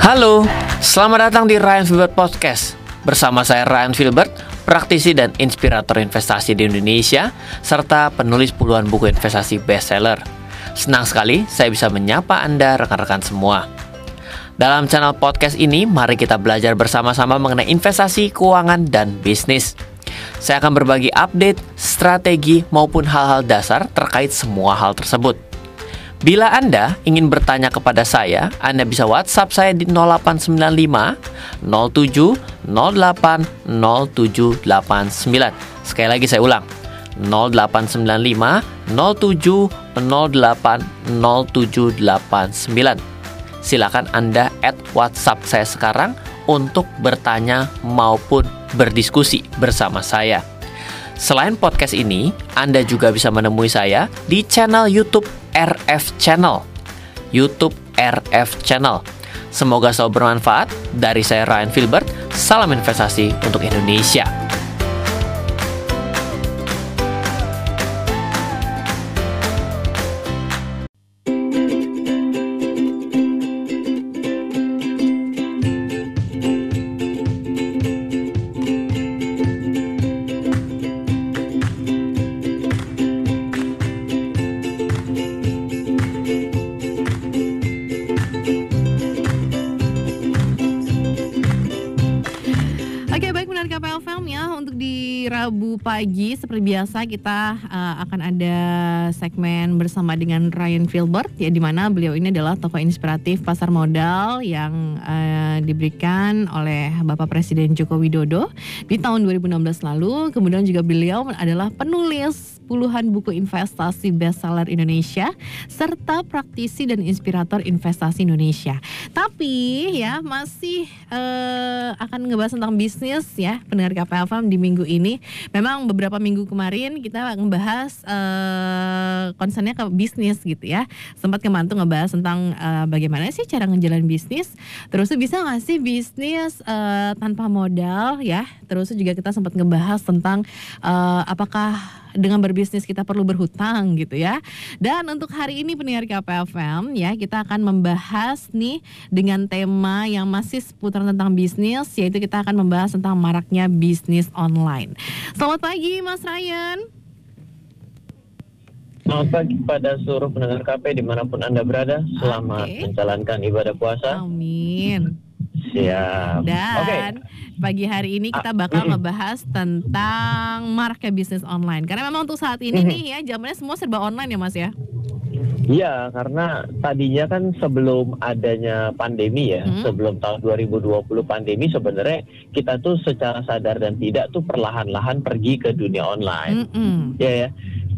Halo, selamat datang di Ryan Filbert Podcast. Bersama saya Ryan Filbert, praktisi dan inspirator investasi di Indonesia, serta penulis puluhan buku investasi bestseller. Senang sekali saya bisa menyapa Anda rekan-rekan semua. Dalam channel podcast ini, mari kita belajar bersama-sama mengenai investasi, keuangan, dan bisnis. Saya akan berbagi update, strategi, maupun hal-hal dasar terkait semua hal tersebut. Bila Anda ingin bertanya kepada saya, Anda bisa WhatsApp saya di 0895 07 08 0789. Sekali lagi saya ulang. 0895 07 08 0789. Silakan Anda add WhatsApp saya sekarang untuk bertanya maupun berdiskusi bersama saya. Selain podcast ini, Anda juga bisa menemui saya di channel YouTube RF Channel. YouTube RF Channel. Semoga selalu bermanfaat. Dari saya Ryan Filbert, salam investasi untuk Indonesia. Pagi seperti biasa kita uh, akan ada segmen bersama dengan Ryan Filbert ya di mana beliau ini adalah tokoh inspiratif pasar modal yang uh, diberikan oleh Bapak Presiden Joko Widodo di tahun 2016 lalu. Kemudian juga beliau adalah penulis puluhan buku investasi bestseller Indonesia serta praktisi dan inspirator investasi Indonesia. Tapi ya masih uh, akan ngebahas tentang bisnis ya pendengar KPFM di minggu ini memang beberapa minggu kemarin kita ngebahas uh, concernnya ke bisnis gitu ya. Sempat kemantu ngebahas tentang uh, bagaimana sih cara ngejalan bisnis. Terus bisa nggak sih bisnis uh, tanpa modal ya. Terus juga kita sempat ngebahas tentang uh, apakah dengan berbisnis kita perlu berhutang gitu ya. Dan untuk hari ini pendengar KPFM ya kita akan membahas nih dengan tema yang masih seputar tentang bisnis yaitu kita akan membahas tentang maraknya bisnis online. Selamat pagi Mas Ryan. Selamat pagi pada seluruh pendengar KP di mana pun Anda berada. Selamat okay. menjalankan ibadah puasa. Amin. Siap. Dan okay. pagi hari ini kita bakal ah, ngebahas tentang maraknya bisnis online. Karena memang untuk saat ini nih ya zamannya semua serba online ya Mas ya. Iya, karena tadinya kan sebelum adanya pandemi ya, hmm. sebelum tahun 2020 pandemi sebenarnya kita tuh secara sadar dan tidak tuh perlahan-lahan pergi ke dunia online. Hmm. Ya ya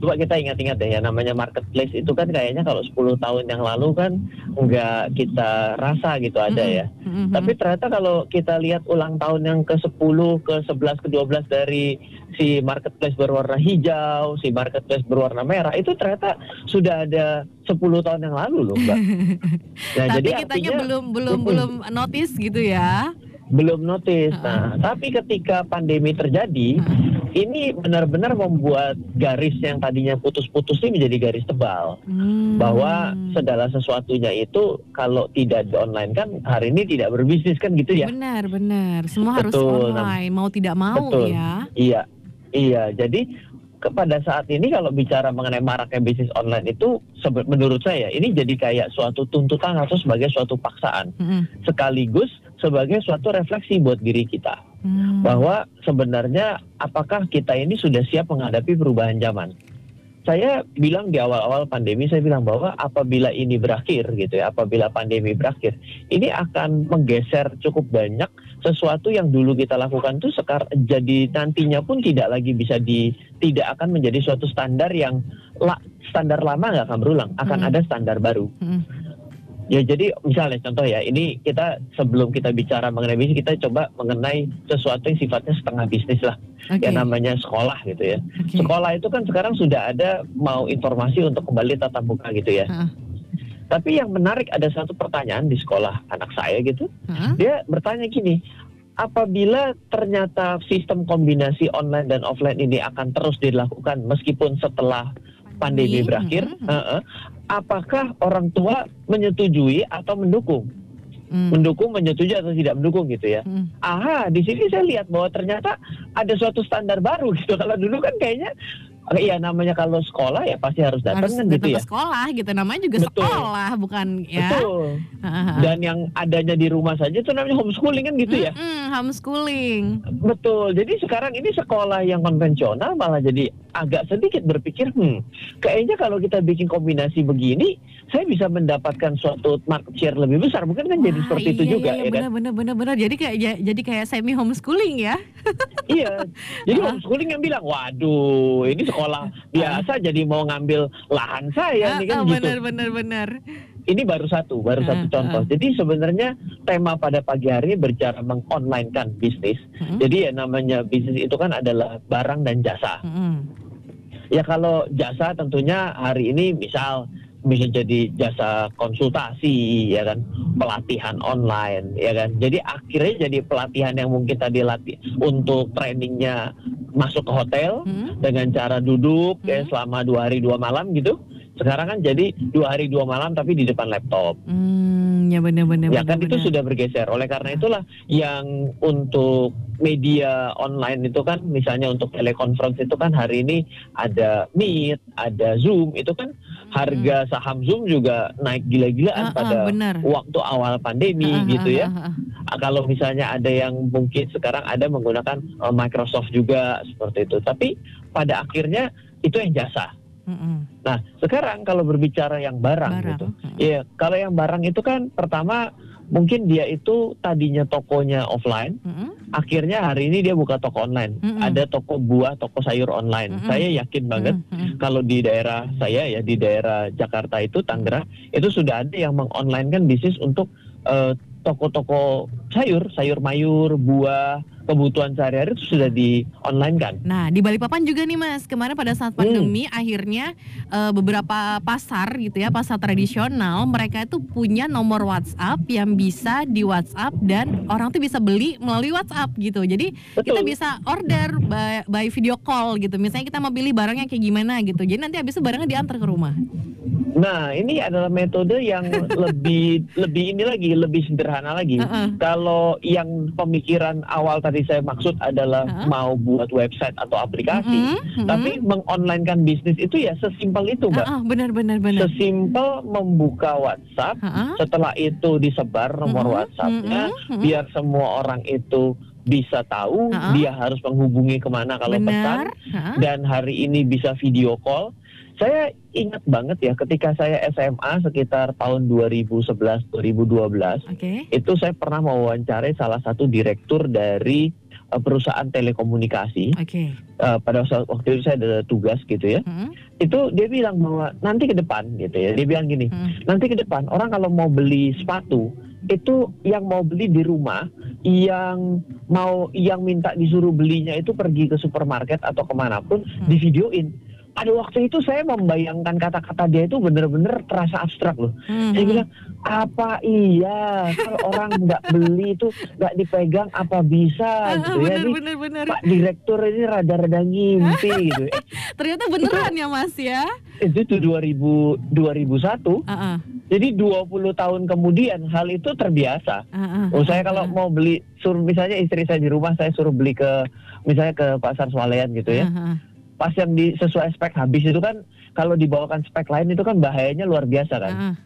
coba kita ingat-ingat deh ya namanya marketplace itu kan kayaknya kalau 10 tahun yang lalu kan nggak kita rasa gitu ada ya. Mm-hmm. Tapi ternyata kalau kita lihat ulang tahun yang ke-10, ke-11, ke-12 dari si marketplace berwarna hijau, si marketplace berwarna merah itu ternyata sudah ada 10 tahun yang lalu loh, Mbak. Nah, Tapi jadi kitanya artinya, belum belum belum notice gitu ya belum notice. Nah, tapi ketika pandemi terjadi, ini benar-benar membuat garis yang tadinya putus-putus ini menjadi garis tebal. Hmm. Bahwa segala sesuatunya itu kalau tidak di online kan hari ini tidak berbisnis kan gitu ya. Benar, benar. Semua Betul. harus online, mau tidak mau Betul. ya. Iya. Iya, jadi kepada saat ini kalau bicara mengenai maraknya bisnis online itu menurut saya ini jadi kayak suatu tuntutan atau sebagai suatu paksaan. -hmm. Sekaligus sebagai suatu refleksi buat diri kita hmm. bahwa sebenarnya apakah kita ini sudah siap menghadapi perubahan zaman. Saya bilang di awal-awal pandemi saya bilang bahwa apabila ini berakhir gitu ya, apabila pandemi berakhir, ini akan menggeser cukup banyak sesuatu yang dulu kita lakukan tuh sekarang jadi nantinya pun tidak lagi bisa di tidak akan menjadi suatu standar yang la, standar lama nggak akan berulang, akan hmm. ada standar baru. Hmm. Ya jadi misalnya contoh ya, ini kita sebelum kita bicara mengenai bisnis kita coba mengenai sesuatu yang sifatnya setengah bisnis lah, okay. yang namanya sekolah gitu ya. Okay. Sekolah itu kan sekarang sudah ada mau informasi untuk kembali tatap muka gitu ya. Uh. Tapi yang menarik ada satu pertanyaan di sekolah anak saya gitu, uh. dia bertanya gini, apabila ternyata sistem kombinasi online dan offline ini akan terus dilakukan meskipun setelah pandemi berakhir, uh -huh. apakah orang tua menyetujui atau mendukung? hmm. mendukung, menyetujui atau tidak mendukung gitu ya. Hmm. Aha, di sini saya lihat bahwa ternyata ada suatu standar baru gitu. Kalau dulu kan kayaknya Iya namanya kalau sekolah ya pasti harus datang harus kan gitu ya. sekolah gitu namanya juga Betul. sekolah bukan ya. Betul. Dan yang adanya di rumah saja itu namanya homeschooling kan gitu ya. Mm-hmm, homeschooling. Betul. Jadi sekarang ini sekolah yang konvensional malah jadi agak sedikit berpikir, hmm, kayaknya kalau kita bikin kombinasi begini, saya bisa mendapatkan suatu market share lebih besar. Mungkin kan Wah, jadi seperti iya, itu iya, juga iya, ya benar, kan. Benar benar benar. Jadi kayak ya, jadi kayak semi homeschooling ya. iya. Jadi homeschooling yang bilang, waduh, ini sekolah biasa jadi mau ngambil lahan saya nih kan oh, gitu. Benar benar benar. Ini baru satu, baru uh, satu contoh. Jadi sebenarnya tema pada pagi hari berbicara mengonline kan bisnis. Uh. Jadi ya namanya bisnis itu kan adalah barang dan jasa. Uh. Ya kalau jasa tentunya hari ini misal bisa jadi jasa konsultasi ya kan pelatihan online ya kan jadi akhirnya jadi pelatihan yang mungkin tadi latih untuk trainingnya masuk ke hotel hmm. dengan cara duduk ya, hmm. ya selama dua hari dua malam gitu sekarang kan jadi dua hari dua malam tapi di depan laptop. Hmm, ya benar-benar. Ya kan bener. itu sudah bergeser. Oleh karena itulah yang untuk media online itu kan misalnya untuk telekonferensi itu kan hari ini ada Meet, ada Zoom itu kan harga saham Zoom juga naik gila-gilaan uh, uh, pada bener. waktu awal pandemi uh, gitu ya. Uh, uh, uh. Kalau misalnya ada yang mungkin sekarang ada menggunakan uh, Microsoft juga seperti itu. Tapi pada akhirnya itu yang jasa Mm-hmm. Nah, sekarang kalau berbicara yang barang, barang. gitu, mm-hmm. ya kalau yang barang itu kan pertama mungkin dia itu tadinya tokonya offline, mm-hmm. akhirnya hari ini dia buka toko online, mm-hmm. ada toko buah, toko sayur online. Mm-hmm. Saya yakin banget mm-hmm. kalau di daerah saya ya di daerah Jakarta itu Tangerang itu sudah ada yang mengonline kan bisnis untuk uh, toko-toko sayur, sayur mayur, buah, kebutuhan sehari-hari itu sudah di online kan. Nah di Balikpapan juga nih mas kemarin pada saat pandemi hmm. akhirnya uh, beberapa pasar gitu ya pasar tradisional mereka itu punya nomor WhatsApp yang bisa di WhatsApp dan orang tuh bisa beli melalui WhatsApp gitu. Jadi Betul. kita bisa order by, by video call gitu. Misalnya kita mau pilih barangnya kayak gimana gitu. Jadi nanti habis itu barangnya diantar ke rumah. Nah, ini adalah metode yang lebih lebih ini lagi, lebih sederhana lagi. Uh -uh. Kalau yang pemikiran awal tadi saya maksud adalah uh -uh. mau buat website atau aplikasi, uh -uh. tapi mengonlinekan bisnis itu ya sesimpel itu, Mbak. Uh -uh, benar benar benar. Sesimpel membuka WhatsApp, uh -uh. setelah itu disebar nomor uh -uh. WhatsAppnya, uh -uh. biar semua orang itu bisa tahu uh -uh. dia harus menghubungi ke mana kalau Bener. pesan uh -uh. dan hari ini bisa video call saya ingat banget ya ketika saya SMA sekitar tahun 2011 2012 okay. itu saya pernah mewawancarai salah satu direktur dari uh, perusahaan telekomunikasi. Okay. Uh, pada waktu itu saya ada tugas gitu ya. Hmm. Itu dia bilang bahwa nanti ke depan gitu ya. Dia bilang gini, hmm. nanti ke depan orang kalau mau beli sepatu itu yang mau beli di rumah, yang mau yang minta disuruh belinya itu pergi ke supermarket atau ke mana pun hmm. di videoin pada waktu itu saya membayangkan kata-kata dia itu benar-benar terasa abstrak loh. Hmm. Saya bilang apa iya kalau orang nggak beli itu nggak dipegang apa bisa gitu ya. Bener, bener, bener. Pak direktur ini rada-rada ngimpi gitu. Eh, Ternyata beneran ya Mas ya? Itu tuh 2000 2001. Uh -uh. Jadi 20 tahun kemudian hal itu terbiasa. Uh -uh. Oh, saya kalau mau beli suruh misalnya istri saya di rumah saya suruh beli ke misalnya ke pasar swalayan gitu ya. Uh -uh pas yang di sesuai spek habis itu kan kalau dibawakan spek lain itu kan bahayanya luar biasa kan. Uh.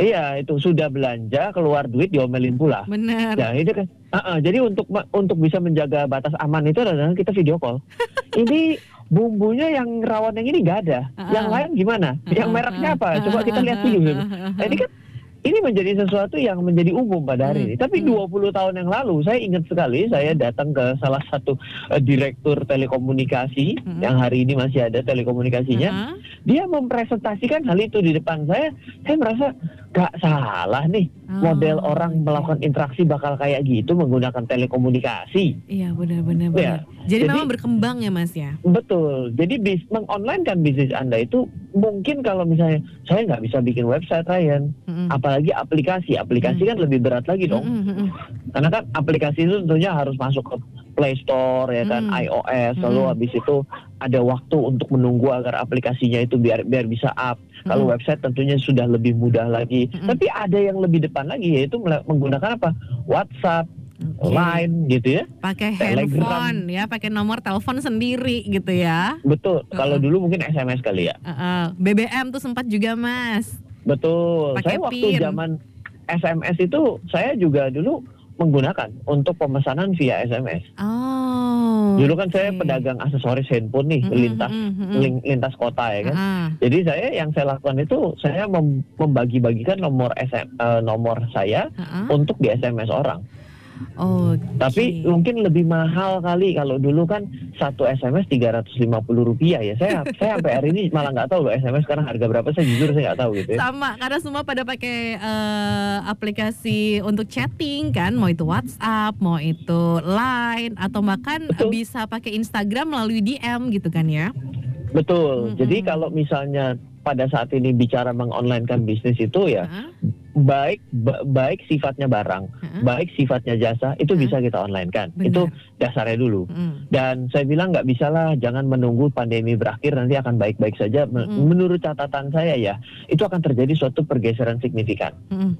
Iya itu sudah belanja keluar duit diomelin pula. Benar. Ya itu kan. Uh -uh, jadi untuk untuk bisa menjaga batas aman itu adalah kita video call. ini bumbunya yang rawan yang ini gak ada. Uh -uh. Yang lain gimana? Uh -uh. Yang mereknya apa? Coba kita lihat dulu. Uh -uh. Nah, ini kan ini menjadi sesuatu yang menjadi umum pada hari hmm. ini. Tapi hmm. 20 tahun yang lalu saya ingat sekali saya datang ke salah satu uh, direktur telekomunikasi hmm. yang hari ini masih ada telekomunikasinya. Hmm. Dia mempresentasikan hal itu di depan saya. Saya merasa gak salah nih oh. model orang melakukan interaksi bakal kayak gitu menggunakan telekomunikasi. Iya benar-benar. Ya. Jadi, Jadi memang berkembang ya mas ya. Betul. Jadi bis, mengonline kan bisnis anda itu mungkin kalau misalnya saya nggak bisa bikin website Ryan, mm-hmm. apalagi aplikasi, aplikasi mm-hmm. kan lebih berat lagi dong, mm-hmm. karena kan aplikasi itu tentunya harus masuk ke Play Store ya kan, Hmm. iOS, lalu Hmm. habis itu ada waktu untuk menunggu agar aplikasinya itu biar biar bisa up. Kalau Hmm. website tentunya sudah lebih mudah lagi. Hmm. Tapi ada yang lebih depan lagi yaitu menggunakan apa? WhatsApp, Oke. Line gitu ya. pakai Telegram. handphone ya, pakai nomor telepon sendiri gitu ya. Betul. Kalau Heeh. dulu mungkin SMS kali ya. Heeh. BBM tuh sempat juga mas. Betul. Pakai saya waktu zaman SMS itu saya juga dulu menggunakan untuk pemesanan via SMS. Oh. Dulu kan saya oke. pedagang aksesoris handphone nih Mm-mm, lintas mm-mm, mm-mm. lin- lintas kota ya kan. Heeh. Jadi saya yang saya lakukan itu saya mem- membagi-bagikan nomor SM, eh, nomor saya Heeh. untuk di SMS orang. Oke. Tapi mungkin lebih mahal kali kalau dulu kan satu SMS 350 rupiah ya. Saya saya sampai hari ini malah nggak tahu loh SMS sekarang harga berapa. Saya jujur saya nggak tahu gitu ya. sama karena semua pada pakai eh, aplikasi untuk chatting kan, mau itu WhatsApp, mau itu Line atau bahkan Betul. bisa pakai Instagram melalui DM gitu kan ya. Betul. Mm-mm. Jadi kalau misalnya pada saat ini bicara mengonlinekan bisnis itu ya Heeh. baik ba- baik sifatnya barang, Heeh. baik sifatnya jasa itu Heeh. bisa kita online kan. Benar. Itu dasarnya dulu. Mm. Dan saya bilang nggak bisa lah, jangan menunggu pandemi berakhir nanti akan baik-baik saja. Mm-mm. Menurut catatan saya ya, itu akan terjadi suatu pergeseran signifikan. Mm.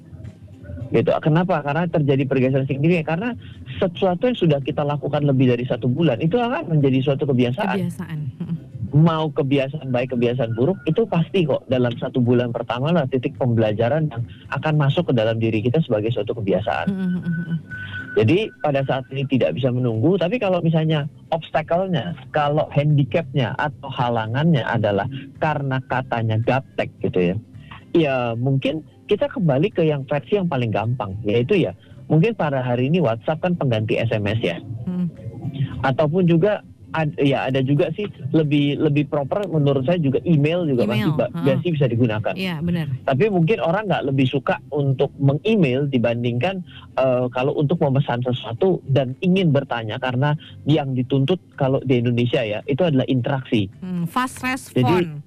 Gitu. Kenapa? Karena terjadi pergeseran signifikan karena sesuatu yang sudah kita lakukan lebih dari satu bulan itu akan menjadi suatu kebiasaan. Kebiasaan. Mau kebiasaan baik kebiasaan buruk itu pasti kok dalam satu bulan pertama lah titik pembelajaran yang akan masuk ke dalam diri kita sebagai suatu kebiasaan. Mm, mm, mm, mm. Jadi pada saat ini tidak bisa menunggu, tapi kalau misalnya obstacle-nya, kalau handicap-nya atau halangannya adalah karena katanya gaptek gitu ya. Ya mungkin kita kembali ke yang versi yang paling gampang, yaitu ya mungkin pada hari ini WhatsApp kan pengganti SMS ya. Mm. Ataupun juga ad- ya ada juga sih lebih lebih proper menurut saya juga email juga Email, masih ba- ha. masih bisa digunakan. Iya benar. Tapi mungkin orang nggak lebih suka untuk meng-email dibandingkan eh, kalau untuk memesan sesuatu dan ingin bertanya karena yang dituntut kalau di Indonesia ya itu adalah interaksi. Mm, Fast respon.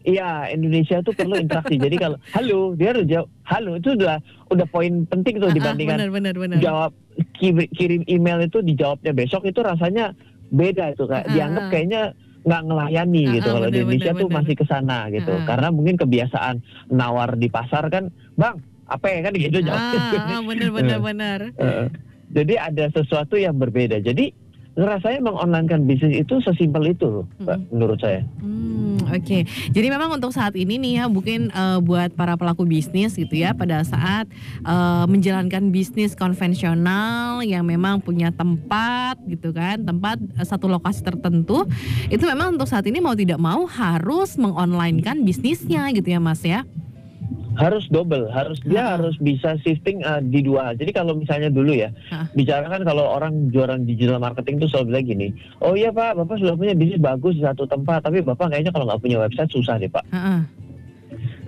Iya Indonesia itu perlu interaksi. Jadi kalau halo dia harus jawab halo itu udah udah poin penting tuh Ah, ah, dibandingkan benar benar benar. jawab ki- kirim email itu dijawabnya besok itu rasanya beda itu kayak Ah, dianggap ah. kayaknya nggak ngelayani Ah, gitu ah, kalau di Indonesia benar, tuh benar. masih ke sana gitu Ah. karena mungkin kebiasaan nawar di pasar kan bang apa ya kan gitu jawabnya Ah, ah, benar benar Eh. benar. Heeh. jadi ada sesuatu yang berbeda jadi rasanya mengonlinekan bisnis itu sesimpel itu loh, Mbak, Mm-mm. menurut saya Hmm, Oke, jadi memang untuk saat ini nih ya, mungkin eh, buat para pelaku bisnis gitu ya, pada saat eh, menjalankan bisnis konvensional yang memang punya tempat gitu kan, tempat eh, satu lokasi tertentu, itu memang untuk saat ini mau tidak mau harus mengonlinekan bisnisnya gitu ya, Mas ya. Harus double harus dia Ah. harus bisa shifting uh, di dua hal jadi kalau misalnya dulu ya Ah. bicara kan kalau orang jualan digital marketing tuh selalu bilang gini oh iya pak bapak sudah punya bisnis bagus di satu tempat tapi bapak kayaknya kalau nggak punya website susah deh pak Heeh.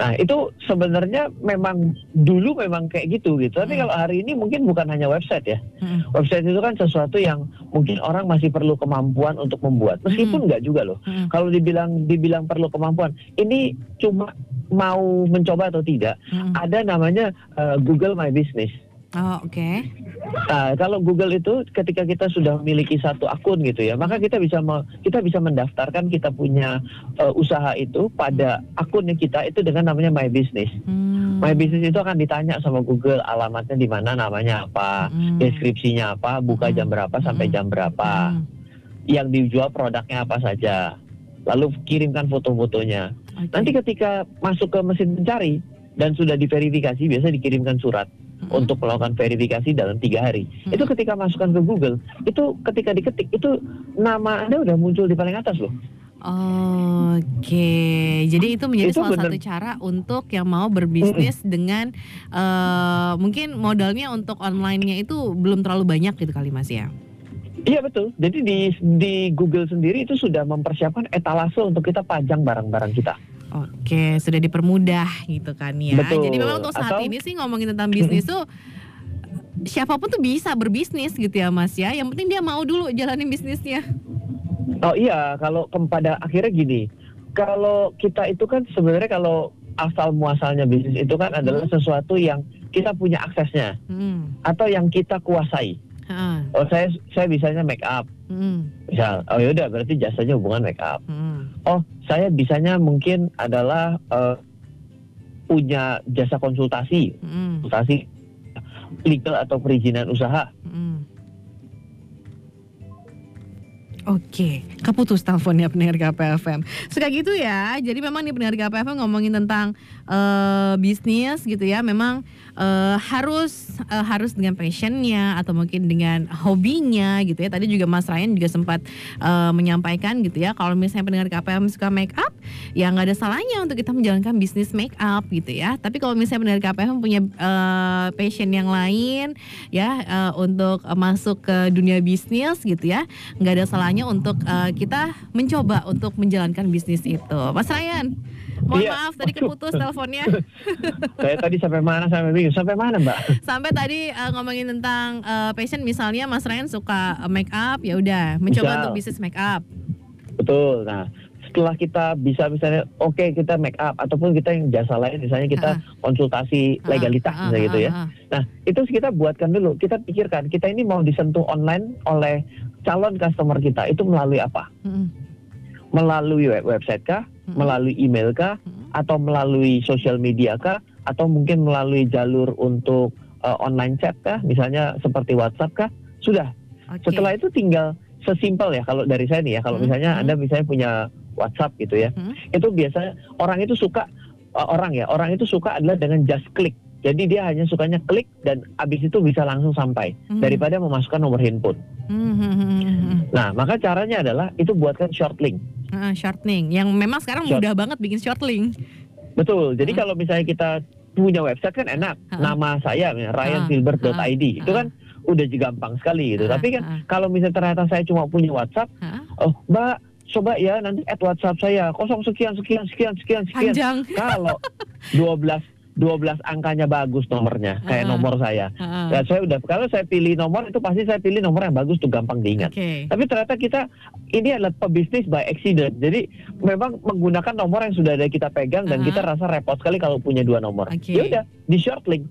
Nah itu sebenarnya memang dulu memang kayak gitu gitu tapi Hmm. kalau hari ini mungkin bukan hanya website ya Heeh. website itu kan sesuatu yang mungkin orang masih perlu kemampuan untuk membuat meskipun nggak juga loh Heeh. kalau dibilang dibilang perlu kemampuan ini cuma mau mencoba atau tidak Heeh. ada namanya uh, Google My Business. Oh, oke. Nah, kalau Google itu ketika kita sudah memiliki satu akun gitu ya, maka kita bisa me- kita bisa mendaftarkan kita punya uh, usaha itu pada akunnya kita itu dengan namanya My Business. Hmm. My Business itu akan ditanya sama Google alamatnya di mana, namanya apa, Hmm. deskripsinya apa, buka Hmm. jam berapa sampai Hmm. jam berapa, Hmm. yang dijual produknya apa saja. Lalu kirimkan foto-fotonya. Oke. Nanti ketika masuk ke mesin pencari dan sudah diverifikasi, biasa dikirimkan surat Mm-mm. untuk melakukan verifikasi dalam tiga hari. Mm-mm. Itu ketika masukkan ke Google, itu ketika diketik itu nama anda udah muncul di paling atas loh. Oke, jadi itu menjadi Itu salah bener. satu cara untuk yang mau berbisnis dengan eh, mungkin modalnya untuk online-nya itu belum terlalu banyak gitu kali Mas ya. Iya betul. Jadi di di Google sendiri itu sudah mempersiapkan etalase untuk kita pajang barang-barang kita. Oke, sudah dipermudah gitu kan ya. Betul. Jadi memang untuk saat Atau- ini sih ngomongin tentang bisnis tuh siapa pun tuh bisa berbisnis gitu ya Mas ya. Yang penting dia mau dulu jalanin bisnisnya. Oh iya, kalau ke- pada akhirnya gini, kalau kita itu kan sebenarnya kalau asal muasalnya bisnis itu kan adalah sesuatu yang kita punya aksesnya Hmm. atau yang kita kuasai. Uh. Oh saya saya bisanya make up. Mm. Misal, oh yaudah berarti jasanya hubungan make up. Mm. Oh saya bisanya mungkin adalah uh, punya jasa konsultasi, Mm. konsultasi legal atau perizinan usaha. Mm. Oke, keputus teleponnya pendengar KPFM. Suka gitu ya. Jadi memang nih pendengar KPFM ngomongin tentang eh, bisnis gitu ya. Memang eh, harus eh, harus dengan passionnya atau mungkin dengan hobinya gitu ya. Tadi juga Mas Ryan juga sempat eh, menyampaikan gitu ya. Kalau misalnya pendengar KPFM suka make up, ya nggak ada salahnya untuk kita menjalankan bisnis make up gitu ya. Tapi kalau misalnya pendengar KPFM punya eh, passion yang lain ya eh, untuk masuk ke dunia bisnis gitu ya, nggak ada salahnya untuk uh, kita mencoba untuk menjalankan bisnis itu. Mas Ryan, mohon Iya. maaf tadi keputus teleponnya. saya tadi sampai mana sampai bingung. Sampai mana mbak? Sampai tadi uh, ngomongin tentang uh, passion misalnya Mas Ryan suka uh, make up, ya udah mencoba Misal. untuk bisnis make up. Betul. Nah setelah kita bisa misalnya oke kita make up ataupun kita yang jasa lain misalnya kita konsultasi Ah, legalitas ah, misalnya gitu ya. ah, ah. Nah, itu kita buatkan dulu. Kita pikirkan, kita ini mau disentuh online oleh calon customer kita. Itu melalui apa? Mm-mm. Melalui web website kah? Melalui email kah? Atau melalui sosial media kah? Atau mungkin melalui jalur untuk uh, online chat kah? Misalnya seperti WhatsApp kah? Sudah. Oke. Setelah itu tinggal sesimpel ya kalau dari saya nih ya. Kalau Hmm, misalnya hmm. Anda misalnya punya WhatsApp gitu ya. Hmm. Itu biasanya orang itu suka uh, orang ya, orang itu suka adalah dengan just click. Jadi dia hanya sukanya klik dan abis itu bisa langsung sampai Hmm. daripada memasukkan nomor handphone. Hmm, hmm, hmm, hmm. Nah, maka caranya adalah itu buatkan short link. Ah, shortening yang memang sekarang Short- mudah banget bikin short link. Betul. Jadi Hmm. kalau misalnya kita punya website kan enak. Hmm. Nama saya Ah, ryanfilbert.id. ah, Itu kan udah gampang sekali gitu. Ah, Tapi kan ah. kalau misalnya ternyata saya cuma punya WhatsApp, Hah? oh, Mbak, coba ya nanti add WhatsApp saya kosong sekian sekian sekian sekian sekian. Panjang. Kalau 12 12 angkanya bagus nomornya kayak Ah. nomor saya. Ah, Ya, saya udah kalau saya pilih nomor itu pasti saya pilih nomor yang bagus tuh gampang diingat. Oke. Tapi ternyata kita ini adalah pebisnis by accident. Jadi memang menggunakan nomor yang sudah ada kita pegang dan Aha. kita rasa repot sekali kalau punya dua nomor. Oke. Ya udah di short link.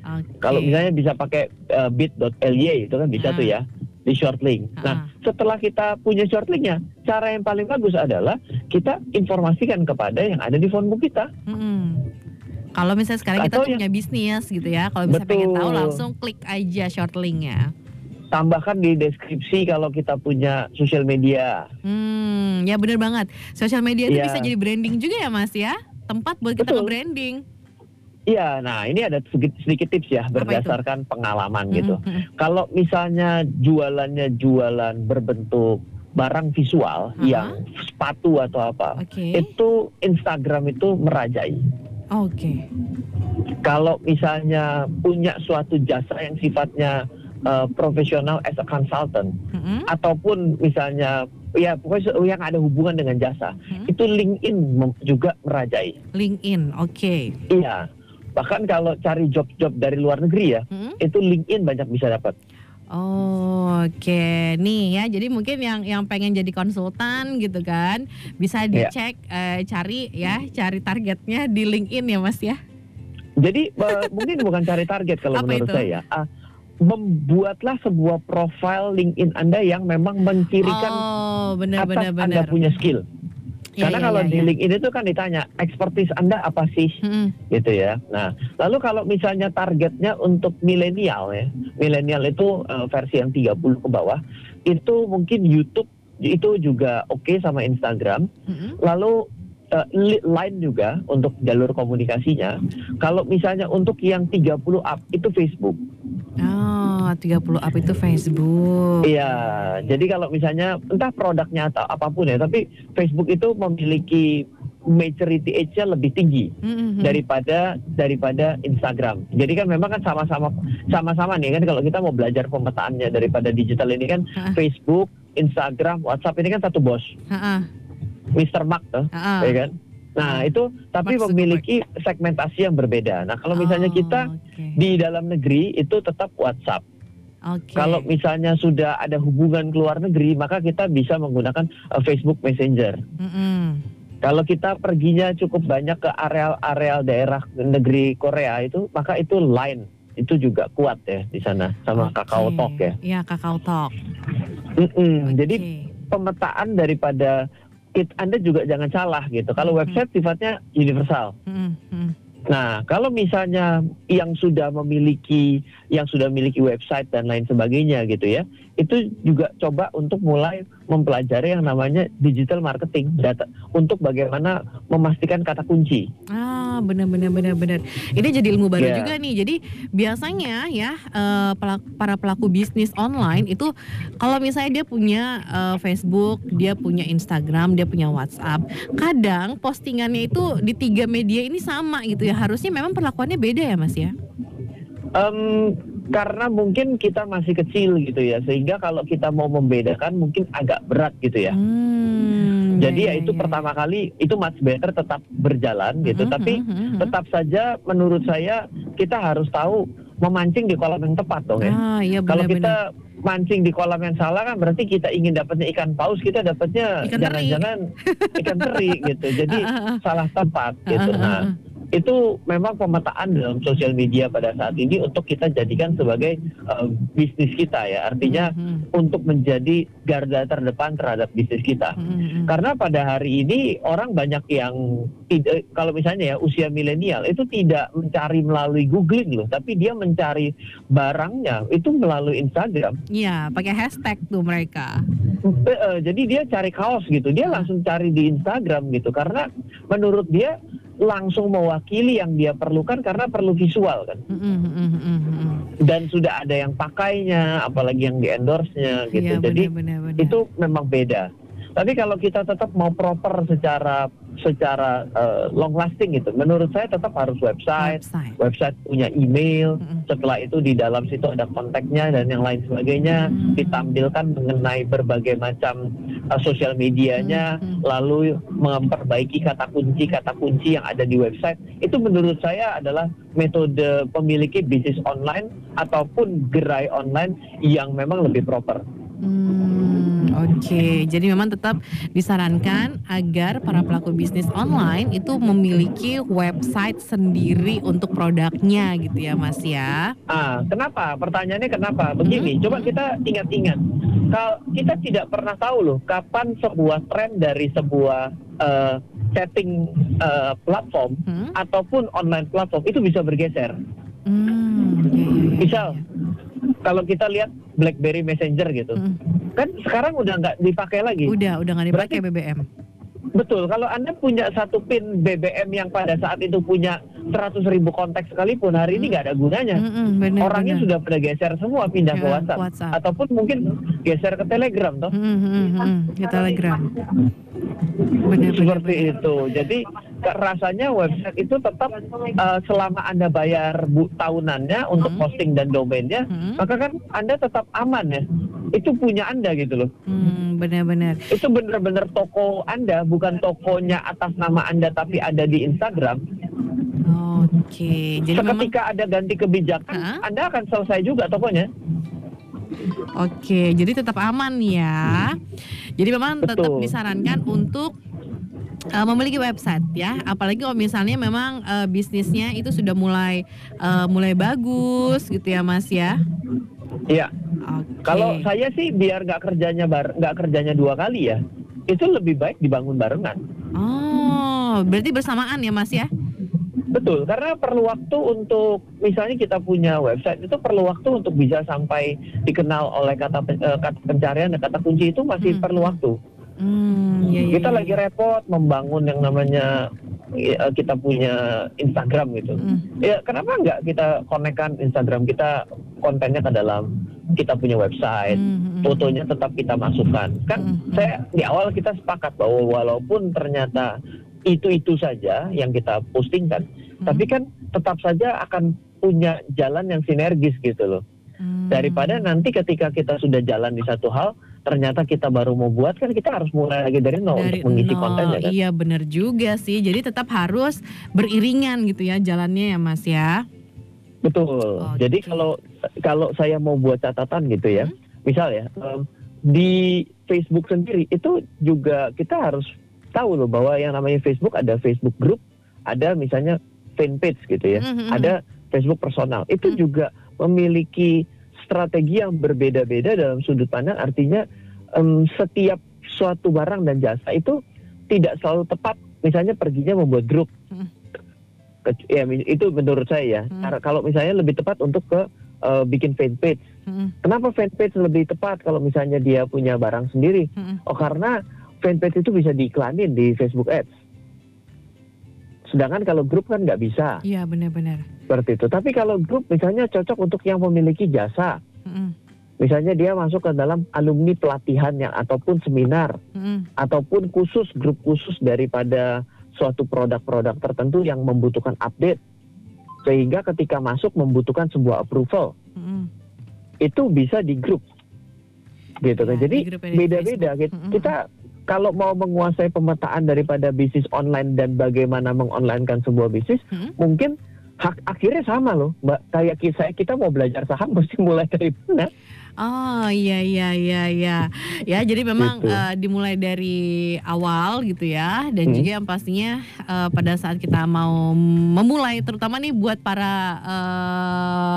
Oke. Kalau misalnya bisa pakai uh, bit.ly itu kan bisa Ah. tuh ya di short link. Nah, setelah kita punya short linknya, cara yang paling bagus adalah kita informasikan kepada yang ada di phonebook kita. Mm-mm. Kalau misalnya sekarang kita Atau tuh yang- punya bisnis gitu ya, kalau misalnya pengen tahu langsung klik aja short linknya. Tambahkan di deskripsi kalau kita punya sosial media. Hmm, ya bener banget. Sosial media itu Iya. bisa jadi branding juga ya Mas ya, tempat buat kita Betul. nge-branding. Iya, nah ini ada sedikit, tips ya berdasarkan pengalaman gitu. Mm-mm. Kalau misalnya jualannya jualan berbentuk barang visual Aha. yang sepatu atau apa, Oke. itu Instagram itu merajai. Oke. Kalau misalnya punya suatu jasa yang sifatnya uh, profesional as a consultant Mm-mm. ataupun misalnya ya pokoknya yang ada hubungan dengan jasa, Hmm. itu LinkedIn juga merajai. LinkedIn, oke. Iya. Bahkan kalau cari job-job dari luar negeri ya, Mm-mm. itu LinkedIn banyak bisa dapat. Oh, Oke, nih ya. Jadi mungkin yang yang pengen jadi konsultan gitu kan, bisa Iya. dicek, eh, cari ya, cari targetnya di LinkedIn ya Mas ya. Jadi eh, mungkin bukan cari target kalau Apa menurut itu? saya. Ah, membuatlah sebuah profile LinkedIn Anda yang memang mencirikan oh, atas benar-benar Anda benar. punya skill. Ya, Karena ya, kalau ya, di ya. LinkedIn itu kan ditanya expertise Anda apa sih Mm-mm. gitu ya. Nah, lalu kalau misalnya targetnya untuk milenial ya. Milenial itu eh, versi yang 30 ke bawah, itu mungkin YouTube itu juga oke sama Instagram. Mm-mm. Lalu eh, li- line juga untuk jalur komunikasinya. Kalau misalnya untuk yang 30 up itu Facebook. Oh, 30 up itu Facebook. Iya, jadi kalau misalnya entah produknya atau apa pun ya, tapi Facebook itu memiliki maturity age-nya lebih tinggi Mm-mm. daripada daripada Instagram. Jadi kan memang kan sama-sama sama-sama nih kan kalau kita mau belajar pemetaannya daripada digital ini kan Ha-ha. Facebook, Instagram, WhatsApp ini kan satu bos, Ha-ha, Mr. Mark tuh, ha-ha. ya kan? Nah, itu tapi Zuckerberg. memiliki segmentasi yang berbeda. Nah, kalau misalnya Oh, kita oke. di dalam negeri itu tetap WhatsApp. Oke. Kalau misalnya sudah ada hubungan ke luar negeri, maka kita bisa menggunakan uh, Facebook Messenger. Mm-mm. Kalau kita perginya cukup banyak ke areal-areal daerah negeri Korea itu, maka itu Line. itu juga kuat ya di sana sama okay. Kakao Talk ya. Iya Kakao Talk. Mm -mm. Okay. Jadi pemetaan daripada kit Anda juga jangan salah gitu. Kalau mm -hmm. website sifatnya universal. Mm -hmm. Nah, kalau misalnya yang sudah memiliki yang sudah memiliki website dan lain sebagainya gitu ya, itu juga coba untuk mulai mempelajari yang namanya digital marketing data untuk bagaimana memastikan kata kunci. Ah, benar benar benar benar. Ini jadi ilmu baru yeah. juga nih. Jadi biasanya ya uh, para pelaku bisnis online itu kalau misalnya dia punya uh, Facebook, dia punya Instagram, dia punya WhatsApp, kadang postingannya itu di tiga media ini sama gitu ya. Harusnya memang perlakuannya beda ya, Mas ya? Um, karena mungkin kita masih kecil gitu ya sehingga kalau kita mau membedakan mungkin agak berat gitu ya. Hmm, Jadi ya, ya itu ya, pertama kali itu much better tetap berjalan gitu. Hmm, Tapi hmm, hmm, tetap saja menurut saya kita harus tahu memancing di kolam yang tepat dong ya. Ah, iya, Kalau kita mancing di kolam yang salah kan berarti kita ingin dapatnya ikan paus kita dapatnya jangan-jangan ikan teri gitu. Jadi salah tempat gitu. Nah itu memang pemetaan dalam sosial media pada saat ini untuk kita jadikan sebagai uh, bisnis kita ya. Artinya mm-hmm. untuk menjadi garda terdepan terhadap bisnis kita. Mm-hmm. karena pada hari ini orang banyak yang tidak kalau misalnya ya usia milenial itu tidak mencari melalui googling loh tapi dia mencari barangnya itu melalui Instagram. Iya pakai hashtag tuh mereka. Uh, jadi dia cari kaos gitu. Dia langsung cari di Instagram gitu. Karena menurut dia langsung mewakili yang dia perlukan karena perlu visual kan. Dan sudah ada yang pakainya, apalagi yang di endorse-nya gitu. Iya, Jadi bener, bener. itu memang beda. Tapi kalau kita tetap mau proper secara secara uh, long lasting gitu, menurut saya tetap harus website, website, website punya email. Mm-hmm. Setelah itu di dalam situ ada kontaknya dan yang lain sebagainya, mm-hmm. ditampilkan mengenai berbagai macam uh, sosial medianya, mm-hmm. lalu memperbaiki kata kunci kata kunci yang ada di website. Itu menurut saya adalah metode pemiliki bisnis online ataupun gerai online yang memang lebih proper. Hmm, Oke, jadi memang tetap disarankan agar para pelaku bisnis online itu memiliki website sendiri untuk produknya gitu ya Mas ya. Ah, kenapa? Pertanyaannya kenapa? Begini, hmm. coba kita ingat-ingat. Kalau kita tidak pernah tahu loh kapan sebuah tren dari sebuah uh, setting uh, platform hmm? ataupun online platform itu bisa bergeser. Hmm, iya, iya, iya, Misal kalau kita lihat BlackBerry Messenger gitu, hmm. Kan sekarang udah nggak dipakai lagi. Udah, udah nggak dipakai Berarti, BBM. Betul, kalau Anda punya satu pin BBM yang pada saat itu punya 100 ribu kontak sekalipun, hari ini nggak ada gunanya. Mm -hmm, bener, Orangnya bener. sudah pada geser semua pindah ya, ke WhatsApp. WhatsApp. Ataupun mungkin geser ke Telegram toh. Mm -hmm, ke Telegram. Benar, Seperti benar, itu. Jadi rasanya website itu tetap uh, selama Anda bayar bu, tahunannya untuk hmm. posting dan domainnya, hmm. maka kan Anda tetap aman ya. Itu punya Anda gitu loh. Hmm, benar-benar. Itu benar-benar toko Anda, bukan tokonya atas nama Anda tapi ada di Instagram. Oke. Okay. Jadi Seketika memang... ada ganti kebijakan, huh? Anda akan selesai juga tokonya. Oke, jadi tetap aman ya. Jadi memang Betul. tetap disarankan untuk uh, memiliki website ya apalagi kalau misalnya memang uh, bisnisnya itu sudah mulai uh, mulai bagus gitu ya mas ya iya okay. kalau saya sih biar nggak kerjanya bar nggak kerjanya dua kali ya itu lebih baik dibangun barengan oh berarti bersamaan ya mas ya Betul, karena perlu waktu untuk misalnya kita punya website itu perlu waktu untuk bisa sampai dikenal oleh kata uh, kata pencarian dan kata kunci itu masih hmm. perlu waktu. Hmm, iya, iya, kita iya. lagi repot membangun yang namanya ya, kita punya Instagram gitu. Hmm. Ya kenapa nggak kita konekkan Instagram kita kontennya ke dalam kita punya website, hmm, hmm, hmm. fotonya tetap kita masukkan. Kan hmm, hmm. saya di awal kita sepakat bahwa walaupun ternyata itu-itu saja yang kita postingkan, hmm. tapi kan tetap saja akan punya jalan yang sinergis gitu loh. Hmm. Daripada nanti ketika kita sudah jalan di satu hal, ternyata kita baru mau buat kan kita harus mulai lagi dari nol dari untuk mengisi nol, kontennya kan. Iya benar juga sih. Jadi tetap harus beriringan gitu ya jalannya ya Mas ya. Betul. Oh, Jadi kalau kalau saya mau buat catatan gitu ya, hmm? misal ya um, di Facebook sendiri itu juga kita harus tahu loh bahwa yang namanya Facebook ada Facebook Group, ada misalnya fanpage gitu ya, mm -hmm. ada Facebook personal. Itu hmm. juga memiliki strategi yang berbeda-beda dalam sudut pandang. Artinya um, setiap suatu barang dan jasa itu tidak selalu tepat. Misalnya perginya membuat grup. Hmm. Ya itu menurut saya ya. Hmm. Kalau misalnya lebih tepat untuk ke uh, bikin fanpage. Hmm. Kenapa fanpage lebih tepat kalau misalnya dia punya barang sendiri? Hmm. Oh karena fanpage itu bisa diiklanin di Facebook Ads. Sedangkan kalau grup kan nggak bisa. Iya benar-benar. Seperti itu. Tapi kalau grup misalnya cocok untuk yang memiliki jasa. Mm. Misalnya dia masuk ke dalam alumni pelatihan yang ataupun seminar mm. ataupun khusus grup khusus daripada suatu produk-produk tertentu yang membutuhkan update sehingga ketika masuk membutuhkan sebuah approval mm. itu bisa di grup gitu kan. Ya, Jadi beda-beda gitu. Mm -hmm. Kita kalau mau menguasai pemetaan daripada bisnis online dan bagaimana mengonlinekan sebuah bisnis, hmm? mungkin hak akhirnya sama loh, mbak. Kayak kita kita mau belajar saham mesti mulai dari mana? Oh iya iya iya iya ya jadi memang gitu. uh, dimulai dari awal gitu ya dan hmm. juga yang pastinya uh, pada saat kita mau memulai terutama nih buat para uh,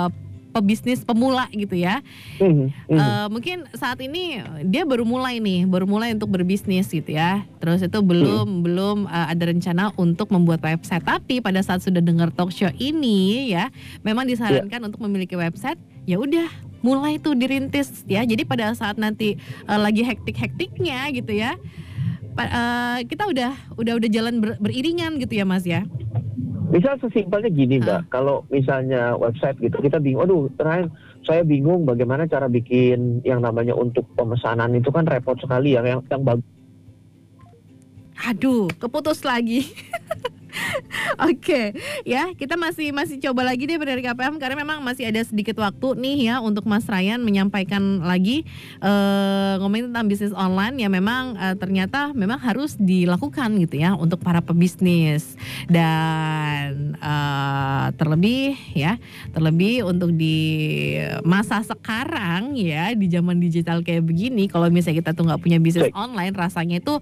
pebisnis pemula gitu ya. Mm, mm. Uh, mungkin saat ini dia baru mulai nih, baru mulai untuk berbisnis gitu ya. Terus itu belum mm. belum uh, ada rencana untuk membuat website. Tapi pada saat sudah dengar talk show ini ya, memang disarankan yeah. untuk memiliki website. Ya udah, mulai tuh dirintis ya. Jadi pada saat nanti uh, lagi hektik-hektiknya gitu ya, uh, kita udah udah udah jalan ber, beriringan gitu ya Mas ya. Misal sesimpelnya gini mbak, uh. kalau misalnya website gitu kita bingung, aduh terakhir saya bingung bagaimana cara bikin yang namanya untuk pemesanan itu kan repot sekali ya, yang yang bagus. Aduh, keputus lagi. Oke, okay. ya kita masih masih coba lagi deh dari KPM karena memang masih ada sedikit waktu nih ya untuk Mas Ryan menyampaikan lagi uh, ngomongin tentang bisnis online. Ya memang uh, ternyata memang harus dilakukan gitu ya untuk para pebisnis. Dan uh, terlebih ya terlebih untuk di masa sekarang ya di zaman digital kayak begini kalau misalnya kita tuh nggak punya bisnis online rasanya itu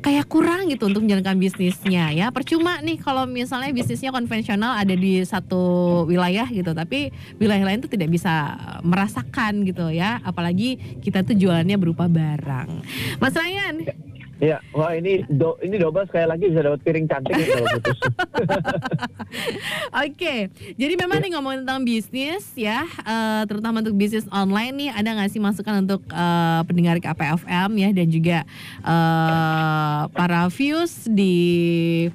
kayak kurang gitu untuk menjalankan bisnisnya ya. Percuma nih kalau misalnya bisnisnya konvensional ada di satu wilayah gitu, tapi wilayah lain tuh tidak bisa merasakan gitu ya, apalagi kita tuh jualannya berupa barang. Mas Ryan. Iya, wah ini do, ini double sekali lagi bisa dapat piring cantik ya kalau putus. Oke, okay. jadi memang ya. nih ngomongin tentang bisnis ya, uh, terutama untuk bisnis online nih, ada nggak sih masukan untuk uh, pendengar KPFM ya dan juga uh, para views di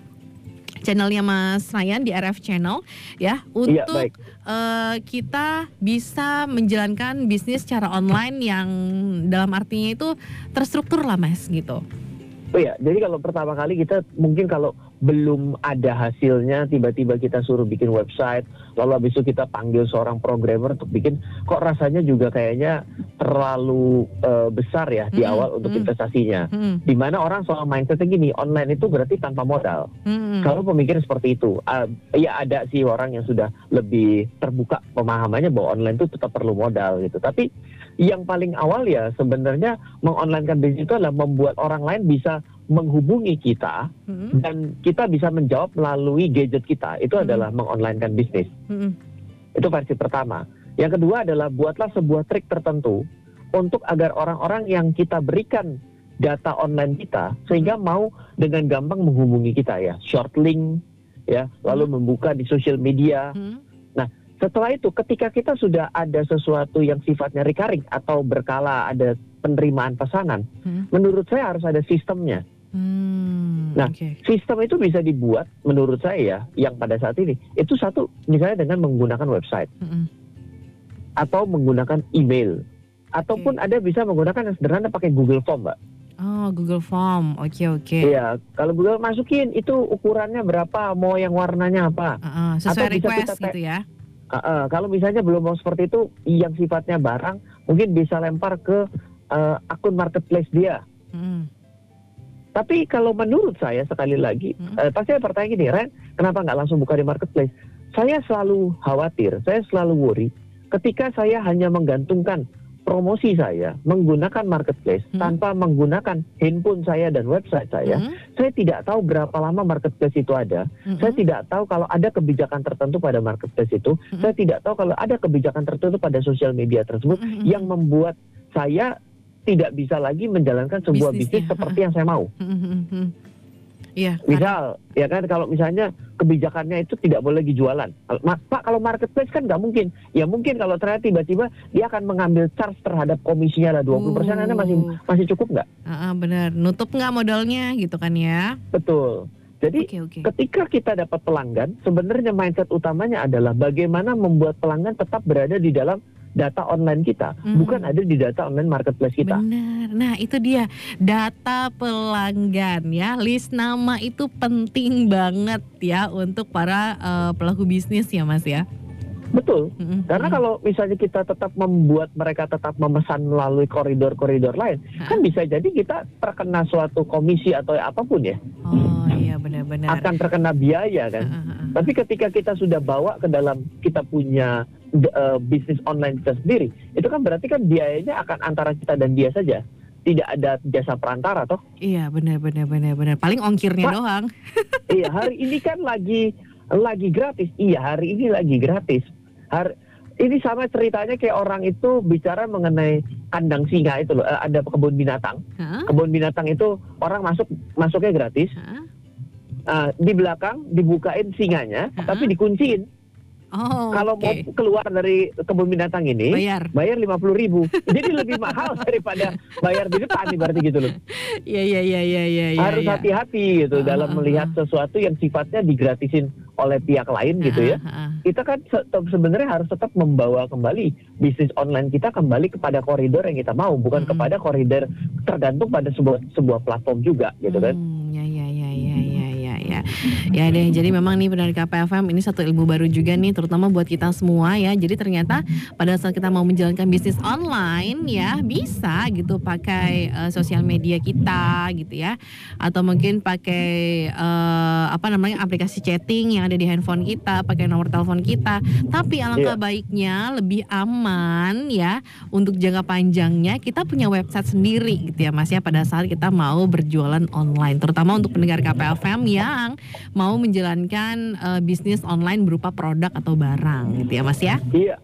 channelnya Mas Ryan di RF Channel ya iya, untuk ya, uh, kita bisa menjalankan bisnis secara online yang dalam artinya itu terstruktur lah Mas gitu. Oh ya, jadi kalau pertama kali kita mungkin kalau belum ada hasilnya tiba-tiba kita suruh bikin website lalu habis itu kita panggil seorang programmer untuk bikin kok rasanya juga kayaknya terlalu uh, besar ya di mm -hmm. awal untuk mm -hmm. investasinya mm -hmm. di mana orang soal mindsetnya gini online itu berarti tanpa modal mm -hmm. kalau pemikiran seperti itu uh, ya ada sih orang yang sudah lebih terbuka pemahamannya bahwa online itu tetap perlu modal gitu tapi yang paling awal ya sebenarnya mengonlinekan bisnis itu adalah membuat orang lain bisa menghubungi kita hmm. dan kita bisa menjawab melalui gadget kita itu hmm. adalah mengonlinekan bisnis. Hmm. Itu versi pertama. Yang kedua adalah buatlah sebuah trik tertentu untuk agar orang-orang yang kita berikan data online kita sehingga mau dengan gampang menghubungi kita ya, short link ya, lalu hmm. membuka di sosial media. Hmm. Setelah itu ketika kita sudah ada sesuatu yang sifatnya recurring atau berkala ada penerimaan pesanan, hmm. menurut saya harus ada sistemnya. Hmm, nah, okay. sistem itu bisa dibuat menurut saya ya, yang pada saat ini itu satu misalnya dengan menggunakan website -hmm. atau menggunakan email, okay. ataupun ada bisa menggunakan yang sederhana pakai Google Form, mbak. Oh, Google Form, oke okay, oke. Okay. Iya, kalau Google masukin itu ukurannya berapa, mau yang warnanya apa, uh, uh, sesuai atau request bisa kita gitu ya. Uh, uh, kalau misalnya belum mau seperti itu, yang sifatnya barang, mungkin bisa lempar ke uh, akun marketplace dia. Hmm. Tapi kalau menurut saya sekali lagi, hmm. eh, pasti saya bertanya gini, Ren, kenapa nggak langsung buka di marketplace? Saya selalu khawatir, saya selalu worry ketika saya hanya menggantungkan promosi saya menggunakan marketplace hmm. tanpa menggunakan handphone saya dan website saya, hmm. saya tidak tahu berapa lama marketplace itu ada. Hmm. Saya tidak tahu kalau ada kebijakan tertentu pada marketplace itu. Hmm. Saya tidak tahu kalau ada kebijakan tertentu pada sosial media tersebut hmm. yang membuat saya tidak bisa lagi menjalankan sebuah bisnis, bisnis seperti yang saya mau. Hmm. Iya. Misal, karena... ya kan kalau misalnya kebijakannya itu tidak boleh dijualan. Pak kalau marketplace kan nggak mungkin. Ya mungkin kalau ternyata tiba-tiba dia akan mengambil charge terhadap komisinya lah 20 persen, uh. Anda masih masih cukup nggak? Uh, uh, benar. Nutup nggak modalnya gitu kan ya? Betul. Jadi okay, okay. ketika kita dapat pelanggan, sebenarnya mindset utamanya adalah bagaimana membuat pelanggan tetap berada di dalam data online kita, hmm. bukan ada di data online marketplace kita. Benar. Nah, itu dia data pelanggan ya. List nama itu penting banget ya untuk para uh, pelaku bisnis ya, Mas ya. Betul. Mm-hmm. Karena kalau misalnya kita tetap membuat mereka tetap memesan melalui koridor-koridor lain, ha? kan bisa jadi kita terkena suatu komisi atau apa pun ya. Oh iya benar-benar. Akan terkena biaya kan. Tapi ketika kita sudah bawa ke dalam kita punya uh, bisnis online kita sendiri, itu kan berarti kan biayanya akan antara kita dan dia saja. Tidak ada jasa perantara toh? Iya benar benar benar benar. Paling ongkirnya Pak, doang. iya hari ini kan lagi lagi gratis. Iya hari ini lagi gratis. Hari ini sama ceritanya kayak orang itu bicara mengenai kandang singa itu loh. Eh, ada kebun binatang. Huh? Kebun binatang itu orang masuk masuknya gratis. Huh? Uh, di belakang dibukain singanya, huh? tapi dikunciin. Oh, Kalau okay. mau keluar dari kebun binatang ini, bayar bayar lima puluh ribu. Jadi lebih mahal daripada bayar di depan, berarti gitu loh. Iya iya iya iya iya. Harus ya. hati-hati gitu uh, dalam uh, melihat sesuatu yang sifatnya digratisin oleh pihak lain gitu ya. Kita kan se sebenarnya harus tetap membawa kembali bisnis online kita kembali kepada koridor yang kita mau, bukan hmm. kepada koridor tergantung pada sebuah sebuah platform juga gitu kan. Hmm, ya ya ya ya ya ya deh, jadi memang nih dari KPFM ini satu ilmu baru juga nih terutama buat kita semua ya. Jadi ternyata pada saat kita mau menjalankan bisnis online ya bisa gitu pakai uh, sosial media kita gitu ya. Atau mungkin pakai uh, apa namanya aplikasi chatting yang ada di handphone kita, pakai nomor telepon kita. Tapi alangkah yeah. baiknya lebih aman ya untuk jangka panjangnya kita punya website sendiri gitu ya Mas ya pada saat kita mau berjualan online terutama untuk pendengar KPFM yang mau menjalankan uh, bisnis online berupa produk atau barang gitu ya Mas ya? Iya.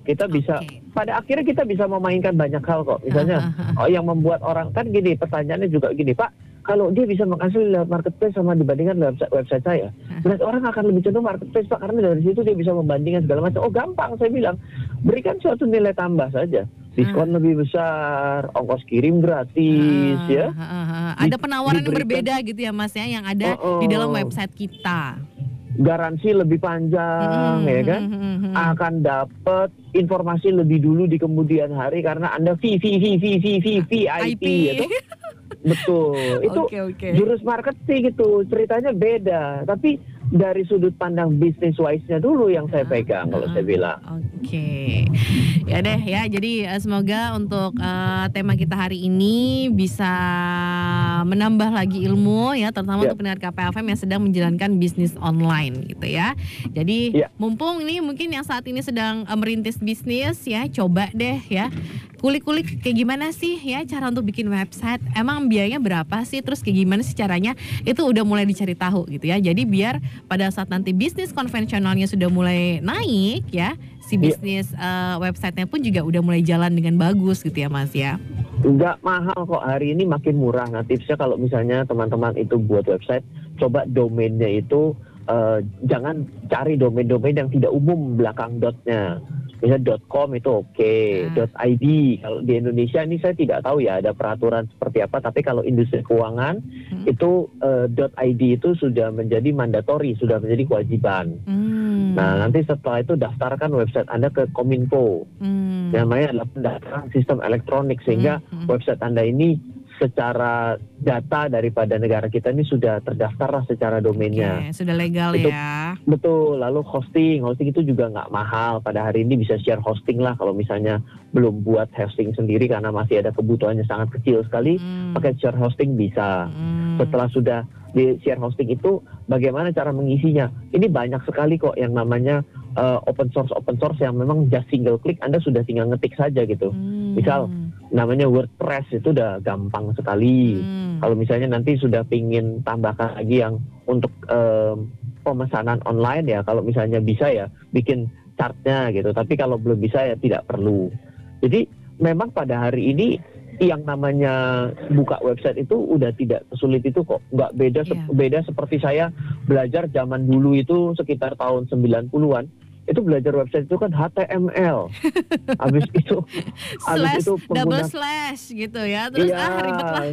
Kita bisa okay. pada akhirnya kita bisa memainkan banyak hal kok. Misalnya oh yang membuat orang kan gini pertanyaannya juga gini, Pak, kalau dia bisa menghasil lewat marketplace sama dibandingkan website, website saya, berarti orang akan lebih cenderung marketplace Pak karena dari situ dia bisa membandingkan segala macam. Oh gampang saya bilang, berikan suatu nilai tambah saja diskon hmm. lebih besar, ongkos kirim gratis hmm. ya. Hmm. Ada penawaran yang berbeda gitu ya Mas ya yang ada oh, oh. di dalam website kita. Garansi lebih panjang hmm. ya kan. Hmm. hmm. Akan dapat informasi lebih dulu di kemudian hari karena Anda V V V V V V VIP gitu. Betul. Itu okay, okay. jurus marketing itu ceritanya beda, tapi dari sudut pandang bisnis wise-nya dulu yang saya pegang uh, kalau saya bilang. Oke. Okay. Ya deh ya. Jadi uh, semoga untuk uh, tema kita hari ini bisa menambah lagi ilmu ya terutama yeah. untuk pendengar KPFM yang sedang menjalankan bisnis online gitu ya. Jadi yeah. mumpung ini mungkin yang saat ini sedang uh, merintis bisnis ya coba deh ya kulik-kulik kayak gimana sih ya cara untuk bikin website? Emang biayanya berapa sih? Terus kayak gimana sih caranya? Itu udah mulai dicari tahu gitu ya. Jadi biar pada saat nanti bisnis konvensionalnya sudah mulai naik ya si iya. bisnis yeah. uh, websitenya pun juga udah mulai jalan dengan bagus gitu ya mas ya. Enggak mahal kok. Hari ini makin murah. Nah tipsnya kalau misalnya teman-teman itu buat website coba domainnya itu uh, jangan cari domain-domain yang tidak umum belakang dotnya misalnya .com itu oke, okay. hmm. .id kalau di Indonesia ini saya tidak tahu ya ada peraturan seperti apa, tapi kalau industri keuangan hmm. itu uh, .id itu sudah menjadi mandatori, sudah menjadi kewajiban. Hmm. Nah nanti setelah itu daftarkan website Anda ke Kominfo, hmm. namanya adalah pendaftaran sistem elektronik sehingga hmm. website Anda ini secara data daripada negara kita ini sudah terdaftar lah secara domainnya. Okay, sudah legal itu, ya. Betul. Lalu hosting, hosting itu juga nggak mahal. Pada hari ini bisa share hosting lah kalau misalnya belum buat hosting sendiri karena masih ada kebutuhannya sangat kecil sekali. Hmm. Pakai share hosting bisa. Hmm. Setelah sudah di share hosting itu bagaimana cara mengisinya? Ini banyak sekali kok yang namanya uh, open source open source yang memang just single click Anda sudah tinggal ngetik saja gitu. Hmm. Misal namanya WordPress itu udah gampang sekali. Hmm. Kalau misalnya nanti sudah pingin tambahkan lagi yang untuk um, pemesanan online ya, kalau misalnya bisa ya bikin chartnya gitu. Tapi kalau belum bisa ya tidak perlu. Jadi memang pada hari ini yang namanya buka website itu udah tidak sulit itu kok. Nggak beda yeah. beda seperti saya belajar zaman dulu itu sekitar tahun 90-an itu belajar website itu kan HTML. habis itu habis itu pengguna, double slash gitu ya. Terus iya, ah ribet lah.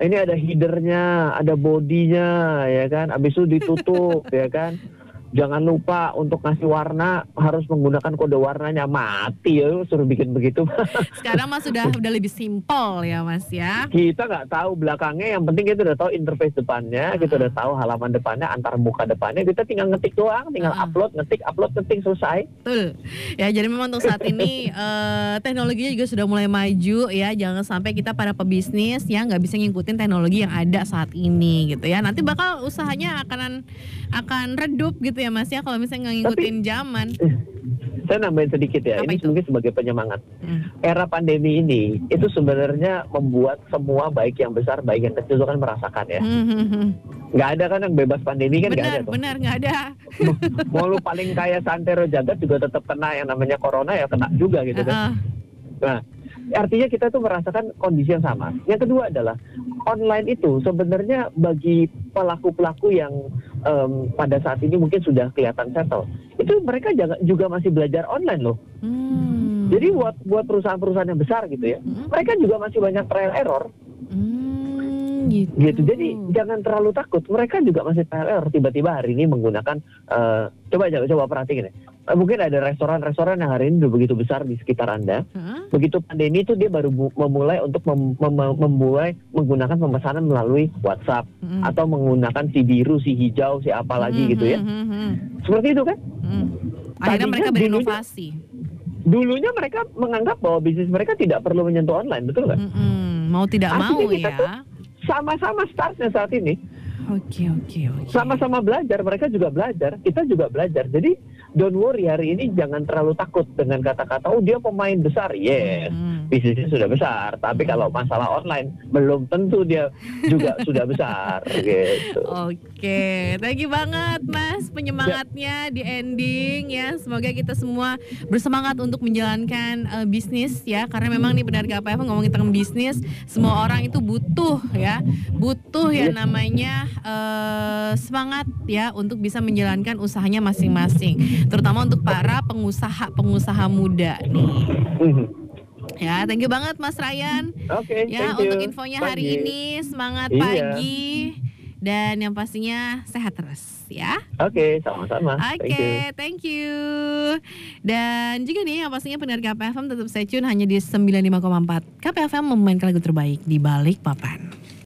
Ini ada headernya, ada bodinya ya kan. Habis itu ditutup ya kan jangan lupa untuk ngasih warna harus menggunakan kode warnanya. Mati ya suruh bikin begitu. Sekarang mas sudah udah lebih simpel ya mas ya. Kita nggak tahu belakangnya yang penting kita udah tahu interface depannya uh kita udah tahu halaman depannya antar muka depannya. Kita tinggal ngetik doang tinggal uh upload ngetik upload ngetik selesai. Betul. Ya jadi memang untuk saat ini uh, teknologinya juga sudah mulai maju ya. Jangan sampai kita para pebisnis ya nggak bisa ngikutin teknologi yang ada saat ini gitu ya. Nanti bakal usahanya akan akan redup gitu ya Mas ya kalau misalnya nggak ngikutin Tapi, zaman. Saya nambahin sedikit ya. Apa ini itu? mungkin sebagai penyemangat. Hmm. Era pandemi ini itu sebenarnya membuat semua baik yang besar baik yang kecil itu kan merasakan ya. Hmm. hmm, hmm. Nggak ada kan yang bebas pandemi kan nggak ada tuh. Benar nggak ada. Mau lu paling kaya santero jagat juga tetap kena yang namanya corona ya kena juga gitu kan. Uh -uh. Nah artinya kita tuh merasakan kondisi yang sama. Yang kedua adalah online itu sebenarnya bagi pelaku-pelaku yang um, pada saat ini mungkin sudah kelihatan settle, itu mereka juga masih belajar online loh. Hmm. Jadi buat buat perusahaan-perusahaan yang besar gitu ya, hmm. mereka juga masih banyak trial error. Hmm, gitu. gitu. Jadi jangan terlalu takut. Mereka juga masih error. Tiba-tiba hari ini menggunakan uh, coba coba coba perhatiin ya Eh, mungkin ada restoran-restoran yang hari ini udah begitu besar di sekitar Anda. Hmm? Begitu pandemi itu dia baru memulai untuk mem mem memulai menggunakan pemesanan melalui WhatsApp hmm. atau menggunakan si biru, si hijau, si apa lagi hmm, gitu ya. Hmm, hmm, Seperti itu kan? Hmm. Akhirnya mereka berinovasi. Dulunya, dulunya mereka menganggap bahwa bisnis mereka tidak perlu menyentuh online, betul nggak? Hmm, hmm. Mau tidak Artinya mau ya. Sama-sama startnya saat ini. Oke oke oke. Sama-sama belajar, mereka juga belajar, kita juga belajar. Jadi don't worry hari ini jangan terlalu takut dengan kata-kata oh dia pemain besar yes hmm. bisnisnya sudah besar tapi hmm. kalau masalah online belum tentu dia juga sudah besar gitu oke okay. thank you banget mas penyemangatnya ya. di ending ya semoga kita semua bersemangat untuk menjalankan uh, bisnis ya karena memang nih benar gak apa-apa ngomongin tentang bisnis semua orang itu butuh ya butuh ya namanya uh, semangat ya untuk bisa menjalankan usahanya masing-masing terutama untuk para pengusaha-pengusaha muda nih. Mhm. Ya, thank you banget Mas Ryan. Oke. Okay, ya, untuk infonya pagi. hari ini semangat iya. pagi dan yang pastinya sehat terus ya. Oke, okay, sama-sama. Oke, okay, thank, thank you. Dan juga nih yang pastinya pendengar KPFM tetap stay tune hanya di 95,4. KPFM memainkan lagu terbaik di balik papan.